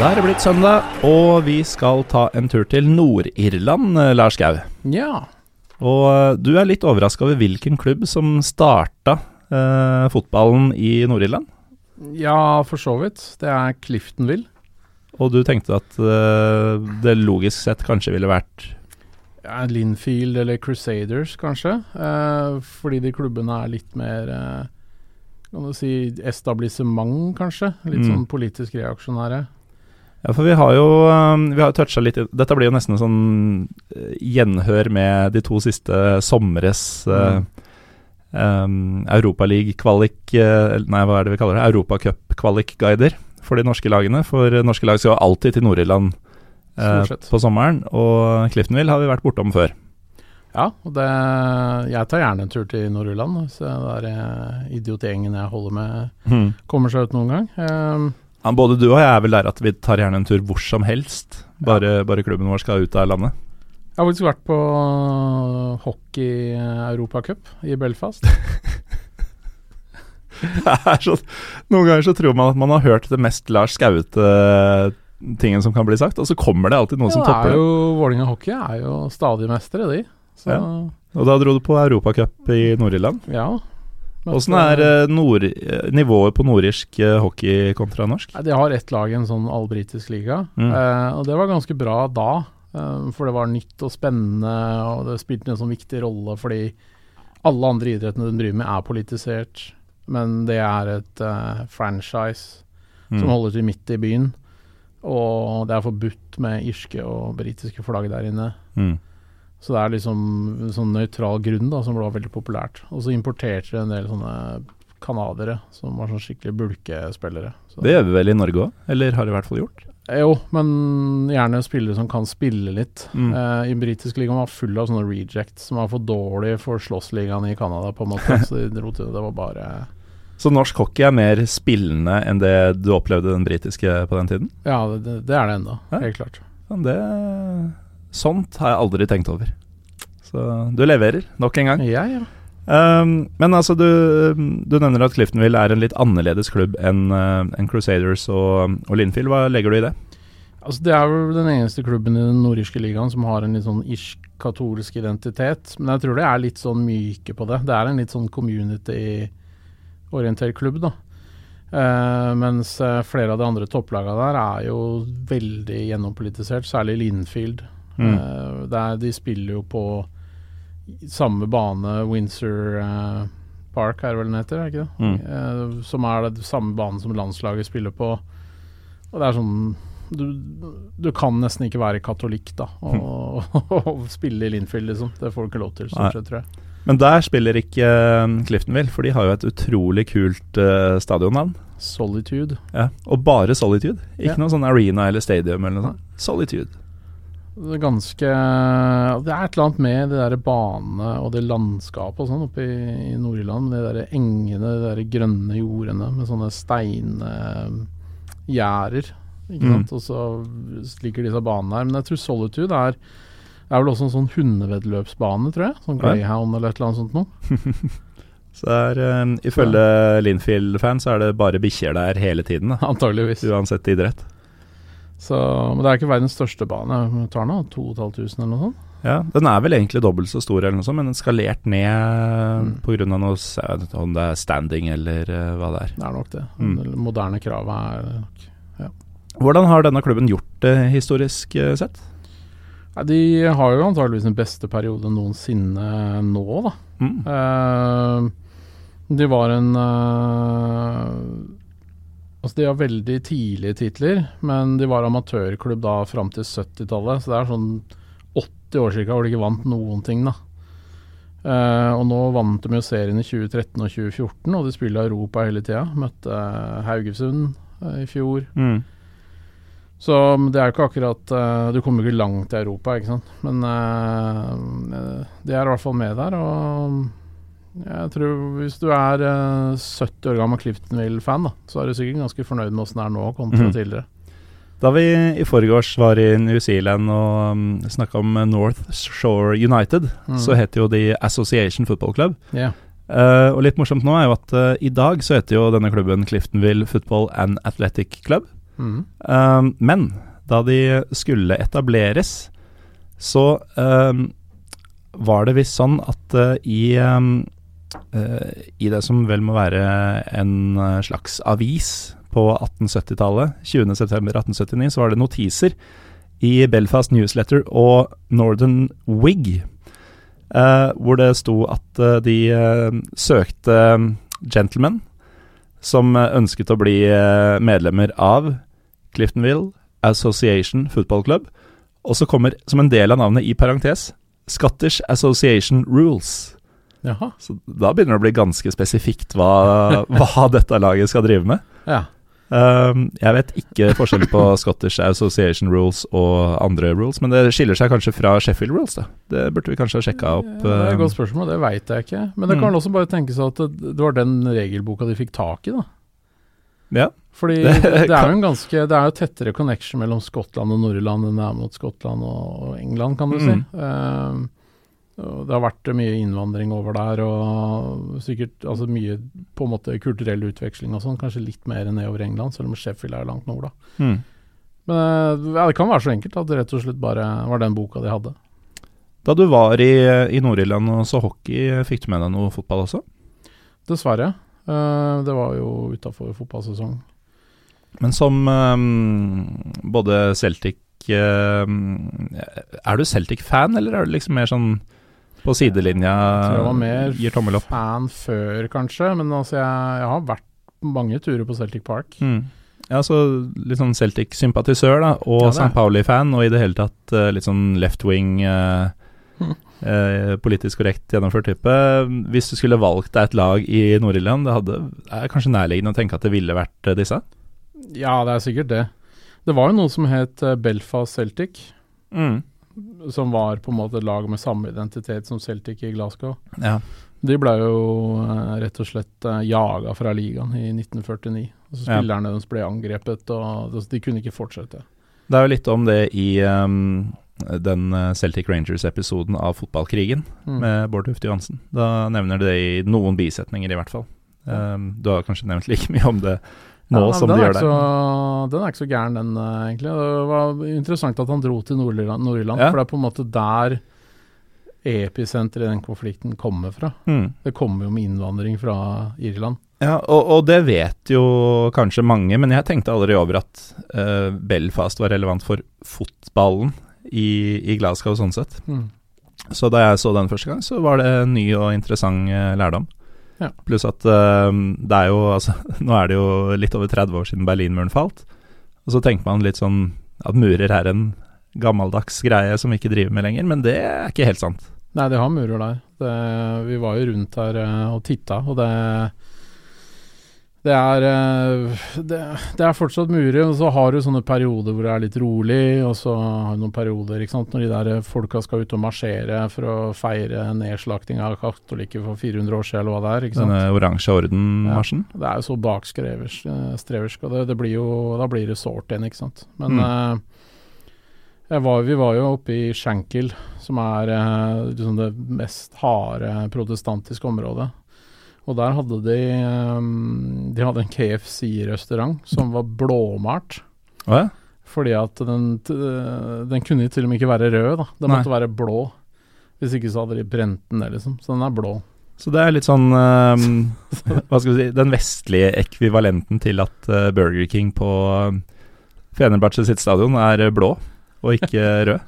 Da er det blitt søndag, og vi skal ta en tur til Nord-Irland, eh, Lars Gau. Ja. Og eh, du er litt overraska over hvilken klubb som starta eh, fotballen i Nord-Irland? ja, for så vidt. Det er Cliftonville. Og du tenkte at eh, det logisk sett kanskje ville vært Ja, Linfield eller Crusaders, kanskje. Eh, fordi de klubbene er litt mer eh, Kan du si establissement, kanskje. Litt Mm. sånn politisk reaksjonære. Ja, for vi har jo um, Vi har toucha litt Dette blir jo nesten en sånn eh, gjenhør med de to siste sommeres uh, um, Europaliga-kvalik eh, Nei, hva er det vi kaller det? Europacup-kvalik-guider for de norske lagene. For eh, norske lag skal alltid til Nord-Irland uh, på sommeren, og Cliftonville har vi vært bortom før. Ja, og det Jeg tar gjerne en tur til Nord-Irland. Så det eh, idiotgjengen jeg holder med, kommer seg ut noen gang. Eh, Ja, både du og jeg er vel der at vi tar gjerne en tur hvor som helst, bare, bare klubben vår skal ut av landet. jeg har faktisk vært på hockey-europacup i Belfast. Er så, noen ganger så tror man at man har hørt det mest Lars Skaute tingen som kan bli sagt, og så kommer det alltid noe som Ja, det topper er det. jo, Vålinga hockey er jo stadig mestere, de. Så, Ja. Og da dro du på Europacup i Nord-Irland. ja. Åssen er eh, nord, eh, nivået på nordirsk eh, hockey kontra norsk? De har ett lag i en sånn allbritisk liga, Mm. eh, og det var ganske bra da. for det var nytt og spennende, og det spilte en sånn viktig rolle fordi alle andre idrettene de driver med, er politisert. Men det er et eh, franchise som Mm. holder til midt i byen. Og det er forbudt med irske og britiske flagg der inne. Mm. Så det er liksom sånn nøytral grunn da, som ble veldig populært. Og så importerte de en del sånne canadiere som var sånn skikkelig bulkespillere. Så. Det gjør vi vel i Norge òg, eller har i hvert fall gjort. Jo, men gjerne spillere som kan spille litt. Mm. Eh, I britisk liga var full av sånne rejects som var for dårlig for slåssligaen i Canada, på en måte. Så de dro til det. Var bare Så norsk hockey er mer spillende enn det du opplevde den britiske på den tiden? Ja, det, det- det er det ennå. Helt klart. Men Det, sånt har jeg aldri tenkt over. Så du leverer, nok en gang. Ja, ja. Um, men altså, du, du nevner at Cliftonville er en litt annerledes klubb enn uh, enn Crusaders og, og Linfield. Hva legger du i det? Altså, det er vel den eneste klubben i den nordirske ligaen som har en litt sånn irsk-katolsk identitet. Men jeg tror det er litt sånn myke på det. Det er en litt sånn community-orientert klubb, da. Uh, mens eh, flere av de andre topplagene der er jo veldig gjennompolitisert, særlig Linfield. Mm. Uh, der de spiller jo på samme bane, Windsor uh, Park er det vel den heter, er det ikke det? Mm. Uh, som er det samme banen som landslaget spiller på. Og det er sånn du, du kan nesten ikke være katolikk da og, og spille i Linfield, liksom. Det får du ikke lov til, stort sett, tror jeg. Men der spiller ikke Cliftonville, for de har jo et utrolig kult uh, stadionnavn. Solitude. Ja, og bare Solitude. Ikke Ja. noe sånn arena eller stadium eller noe sånt. Solitude. Det ganske Det er et eller annet med det der banene og det landskapet og sånn oppe i, i Nord-Irland. De der engene, de der grønne jordene med sånne steingjerder. Ikke Mm. Og så ligger disse banene her. Men jeg tror Solitude er det er vel også en sånn hundevedløpsbane, tror jeg. Sånn Ja. Greyhound eller et eller annet sånt noe. Så det er, um, ifølge Linfield-fans er det bare bikkjer der hele tiden, da. Antageligvis. Uansett idrett. Så, men det er ikke verdens største bane. Tar nå 2500 eller noe sånt. Ja, Den er vel egentlig dobbelt så stor, eller noe sånt, men den skalert ned Mm. av noe Om det er standing eller uh, hva det er. Det er nok det. Mm. Det moderne kravet er nok Hvordan har denne klubben gjort det historisk uh, sett? Ja, De har jo antageligvis den beste periode noensinne nå, da. Mm. Uh, de var en eh, Altså, de har veldig tidlige titler, men de var amatørklubb da fram til 70-tallet. Så det er sånn 80 år cirka hvor de ikke vant noen ting, da. Uh, og nå vant de jo serien i 2013 og 2014, og de spiller Europa hele tida. Møtte Haugesund uh, i fjor. Mm. Så det er jo ikke akkurat uh, Du kommer ikke langt i Europa, ikke sant. Men de er i hvert fall med der. Og jeg tror hvis du er eh, 70 år gammel Cliftonville-fan, så er du sikkert ganske fornøyd med åssen det er nå kontra mm. tidligere. Da vi i forgårs var i New Zealand og um, snakka om North Shore United, Mm. så het jo de Association Football Club. Yeah. Uh, og litt morsomt nå er jo at uh, i dag så heter jo denne klubben Cliftonville Football and Athletic Club. Mm. Uh, men da de skulle etableres, så var det visst sånn at i um, I det som vel må være en uh, slags avis på 1870-tallet, 20.9.1879, så var det notiser i Belfast Newsletter og Northern Wig, uh, hvor det sto at de søkte gentlemen som ønsket å bli medlemmer av Cliftonville Association Football Club. Og så kommer, som en del av navnet i parentes, Scottish Association Rules. Jaha. Så da begynner det å bli ganske spesifikt hva, hva dette laget skal drive med. Ja. Um, jeg vet ikke forskjell på Scottish Association Rules og andre rules, men det skiller seg kanskje fra Sheffield Rules. Da. Det burde vi kanskje ha sjekka opp. Ja, det er et um, godt spørsmål, det veit jeg ikke. Men det Mm. kan også bare tenkes at det, var den regelboka de fikk tak i, da. ja. Fordi Det det, er jo en ganske Det er jo tettere connection mellom Skottland og Nord-Irland enn det er mot Skottland og England, kan du si. Mm. Eh, og det har vært mye innvandring over der, og sikkert altså mye på en måte kulturell utveksling og sånn. Kanskje litt mer enn nedover England, selv om Sheffield er langt nord, da. Mm. Men eh, ja, det kan være så enkelt at det rett og slett bare var den boka de hadde. Da du var i, i Nord-Irland og så hockey, fikk du med deg noe fotball også? Dessverre. Eh, det var jo utafor fotballsesong. Men som um, både Celtic um, Er du Celtic-fan, eller er du liksom mer sånn på sidelinja? Jeg tror jeg var mer Gir tommel opp. fan før, kanskje, men altså jeg, jeg har vært mange turer på Celtic Park. Mm. Ja, så litt sånn Celtic-sympatisør, da, og Ja. St. Pauli-fan, og i det hele tatt eh, litt sånn left-wing uh, Mhm. eh, politisk korrekt gjennomført type. Hvis du skulle valgt deg et lag i Nord-Irland, det hadde, er kanskje nærliggende å tenke at det ville vært eh, disse? Ja, det er sikkert det. Det var jo noe som het eh, Belfast Celtic, Mm. Som var på en måte et lag med samme identitet som Celtic i Glasgow. Ja. De ble jo eh, rett og slett uh, jaga fra ligaen i 1949. Altså, Ja. spillerne deres ble angrepet, og altså, de kunne ikke fortsette. Det er jo litt om det i um, den eh, Celtic Rangers-episoden av fotballkrigen Mm. med Bård Tufte Johansen. Da nevner de det i noen bisetninger, i hvert fall. Ja. Um, du har kanskje nevnt like mye om det nå Ja, som de gjør ikke. Så, den er ikke så gæren, den, eh, egentlig. Det var interessant at han dro til Nord-Irland, Nord-Irland, Ja. for det er på en måte der episenteret i den konflikten kommer fra. Mm. Det kommer jo med innvandring fra Irland. Ja, og, og det vet jo kanskje mange, men jeg tenkte aldri over at uh, Belfast var relevant for fotballen i, i Glasgow sånn sett. Mm. Så da jeg så den første gang, så var det ny og interessant uh, lærdom. Ja. Pluss at uh, det er jo altså Nå er det jo litt over 30 år siden Berlinmuren falt. Og så tenker man litt sånn at murer er en gammeldags greie som vi ikke driver med lenger, men det er ikke helt sant. Nei, de har murer der. Det, vi var jo rundt her eh, og titta, og det det er, eh, det, det er fortsatt murer, og så har du sånne perioder hvor det er litt rolig, og så har du noen perioder sant, når de der folka skal ut og marsjere for å feire nedslakting av katolikker for 400 år siden, eller hva det er. ikke sant? Denne oransje orden-marsjen. Det er jo så bakstreversk, og det, det blir jo, da blir det sårt igjen, ikke sant. Men Mm. eh, var, vi var jo oppe i Shankill, som er eh, liksom det mest harde protestantiske området. Og der hadde de eh, De hadde en KFC-restaurant som var blåmalt. Ja? Fordi at den, den kunne til og med ikke være rød, da. Den Nei. måtte være blå. Hvis ikke så hadde de brent den ned, liksom. Så den er blå. Så det er litt sånn um, Hva skal vi si Den vestlige ekvivalenten til at eh, Burger King på uh, Fenerbahçe sitt stadion er blå og ikke rød.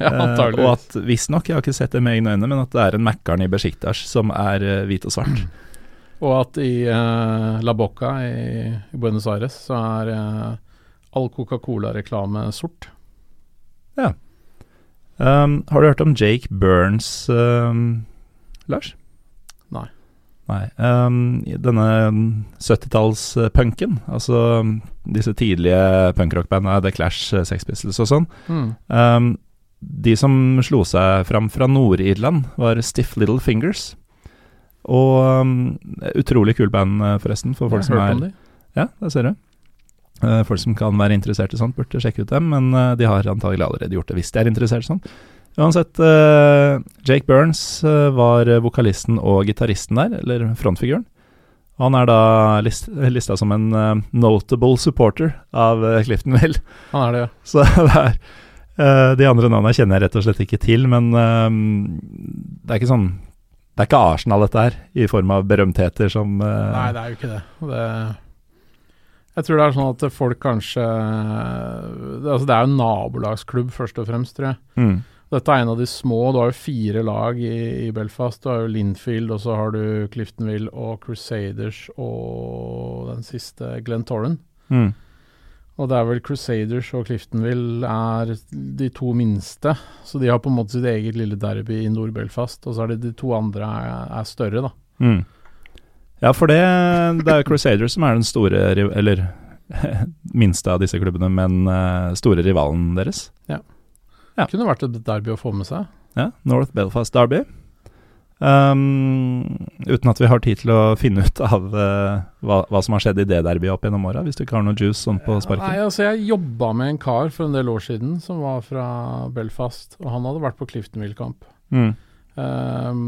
ja, uh, og at visstnok, jeg har ikke sett det med egne øyne, men at det er en Mækkern i Besjiktas som er eh, hvit og svart. Og at i eh, La Boca i, i Buenos Aires så er eh, all Coca-Cola-reklame sort. Um, har du hørt om Jake Burns, um, Lars? Nei. Nei. Um, denne 70-tallspunken, altså um, disse tidlige punkrockbandene, The Clash, eh, Sex Pistols og sånn, Mm. um, de som slo seg fram fra Nord-Irland, var Stiff Little Fingers. Og um, utrolig kul band, eh, forresten, for folk som er de. Ja, der ser du. Uh, folk som kan være interessert i sånt, burde sjekke ut dem, men uh, de har antagelig allerede gjort det hvis de er interessert i sånt. Uansett, uh, Jake Burns var vokalisten og gitaristen der, eller frontfiguren. Han er da list, lista som en uh, notable supporter av uh, Cliftonville. Han er det, ja. Så det er uh, De andre navnene kjenner jeg rett og slett ikke til, men det er ikke sånn Det er ikke Arsenal, dette her, i form av berømtheter som Nei, det er jo ikke det. det jeg tror det er sånn at folk kanskje det, altså det er jo en nabolagsklubb, først og fremst, tror jeg. Mm. Dette er en av de små. Du har jo fire lag i, i, Belfast. Du har jo Linfield, og så har du Cliftonville og Crusaders og den siste Glentorren. Mm. Og det er vel Crusaders og Cliftonville er de to minste. Så de har på en måte sitt eget lille derby i Nord-Belfast. Og så er det de to andre er, er større, da. Mm. Ja, for det, det er Crusaders som er den store Eller minste av disse klubbene, men uh, store rivalen deres. Ja. Ja. Kunne vært et derby å få med seg. Ja, North Belfast Derby. Um, uten at vi har tid til å finne ut av uh, hva, hva, som har skjedd i det derbyet opp gjennom åra, hvis du ikke har noe juice sånn på sparket. Nei, altså Jeg jobba med en kar for en del år siden som var fra Belfast, og han hadde vært på Cliftonville-kamp. Mm. Um,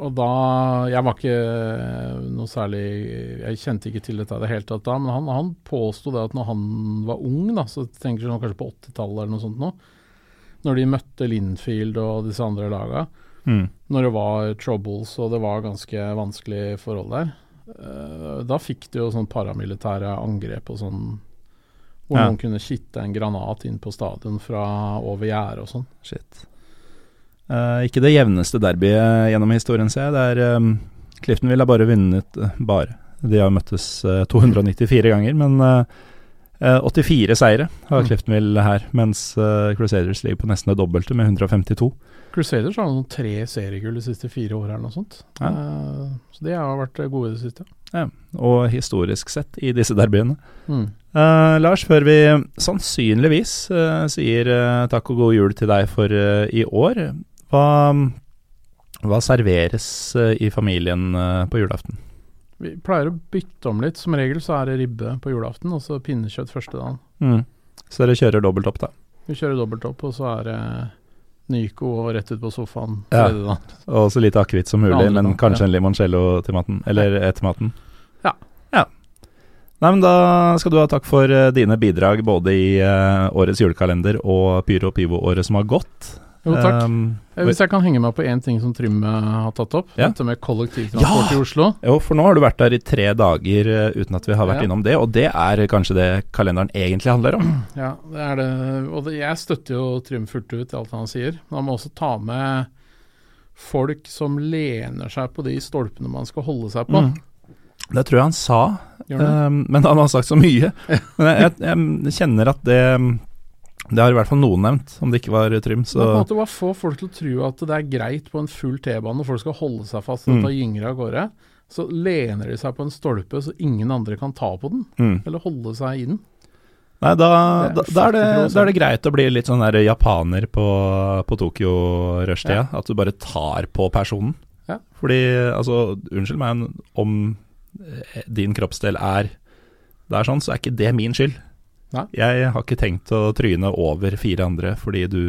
og da Jeg var ikke noe særlig Jeg kjente ikke til dette i det hele tatt da, men han, han påsto det at når han var ung, da, så tenker jeg kanskje på 80-tallet eller noe sånt nå, når de møtte Linfield og disse andre laga. Mm. Når det var troubles og det var ganske vanskelig forhold der. Uh, da fikk de jo sånn paramilitære angrep og sånn hvor ja. noen kunne kitte en granat inn på stadion fra over gjerdet og sånn. Shit. Uh, ikke det jevneste derbyet gjennom historien, ser jeg. Det er um, Clifton ville bare vunnet uh, bare. De har møttes 294 ganger, men 84 eh, seire har mm. Cliftonville her, mens uh, Crusaders ligger på nesten det dobbelte, med 152. Crusaders har noen tre seriegull de siste fire årene eller noe sånt. Ja. Uh, så de har vært gode i det siste. Ja, og historisk sett i disse derbyene. Mm. Uh, Lars, før vi sannsynligvis sier takk og god jul til deg for i år, hva, hva serveres i familien på julaften? Vi pleier å bytte om litt. Som regel så er det ribbe på julaften, og så pinnekjøtt første dagen. Mm. Så dere kjører dobbelt opp, da? Vi kjører dobbelt opp, og så er det Nyco og rett ut på sofaen ja. Og så lite akevitt som mulig, men kanskje ja. en limoncello til maten? Eller etter maten? Ja. ja. Nei, men Da skal du ha takk for uh, dine bidrag både i uh, årets julekalender og Pyro Pivo-året som har gått. Jo, takk. Um, Hvis jeg kan henge meg på én ting som Trym eh, har tatt opp, ja. dette med kollektivtransport ja! i Oslo. Jo, for nå har du vært der i tre dager uh, uten at vi har vært ja. innom det, og det er kanskje det kalenderen egentlig handler om? Ja, det er det. Og det, jeg støtter jo Trym fullt ut i alt han sier. Men han må også ta med folk som lener seg på de stolpene man skal holde seg på. Mm. Det tror jeg han sa, um, men han har sagt så mye. Men jeg, jeg, jeg kjenner at det det har i hvert fall noen nevnt, om det ikke var Trym. Så på en måte bare få folk til å tro at det er greit på en full T-bane folk skal holde seg fast og mm. ta gynger av gårde. Så lener de seg på en stolpe så ingen andre kan ta på den, mm. eller holde seg i den. Nei, da, da, da, er det, da, er det, greit å bli litt sånn der japaner på, på Tokyo-rushtida. Ja. At du bare tar på personen. Ja. Fordi, altså, unnskyld meg, om eh, din kroppsdel er Det er sånn, så er ikke det min skyld. Nei. Jeg har ikke tenkt å tryne over fire andre fordi du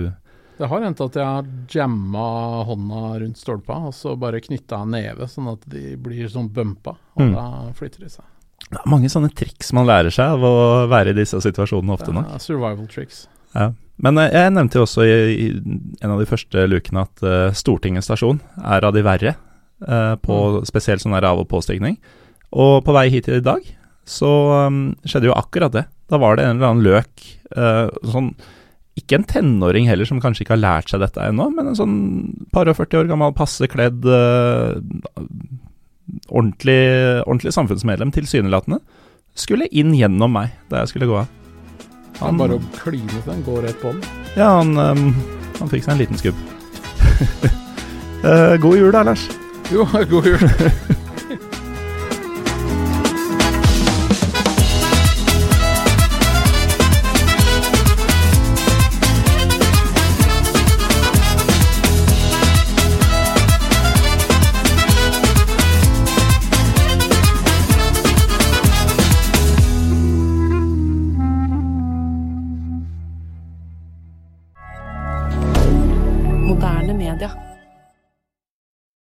Det har hendt at jeg har jamma hånda rundt stolpa og så bare knytta neve, sånn at de blir sånn bumpa, og mm. da flytter de seg. Det er mange sånne triks man lærer seg av å være i disse situasjonene ofte nok. Survival tricks. Ja. Men uh, jeg nevnte jo også i, en av de første lukene at uh, Stortinget stasjon er av de verre, uh, på mm. spesielt sånn av- og påstigning. Og på vei hit i dag så um, skjedde jo akkurat det. Da var det en eller annen løk uh, sånn Ikke en tenåring heller, som kanskje ikke har lært seg dette ennå, men en sånn par og 40 år gammel, passe kledd uh, ordentlig, ordentlig samfunnsmedlem, tilsynelatende, skulle inn gjennom meg da jeg skulle gå av. Han, bare å kline til den, gå rett på den? Ja, han, um, han fikk seg en liten skubb. uh, god jul da, Lars. Jo, god jul.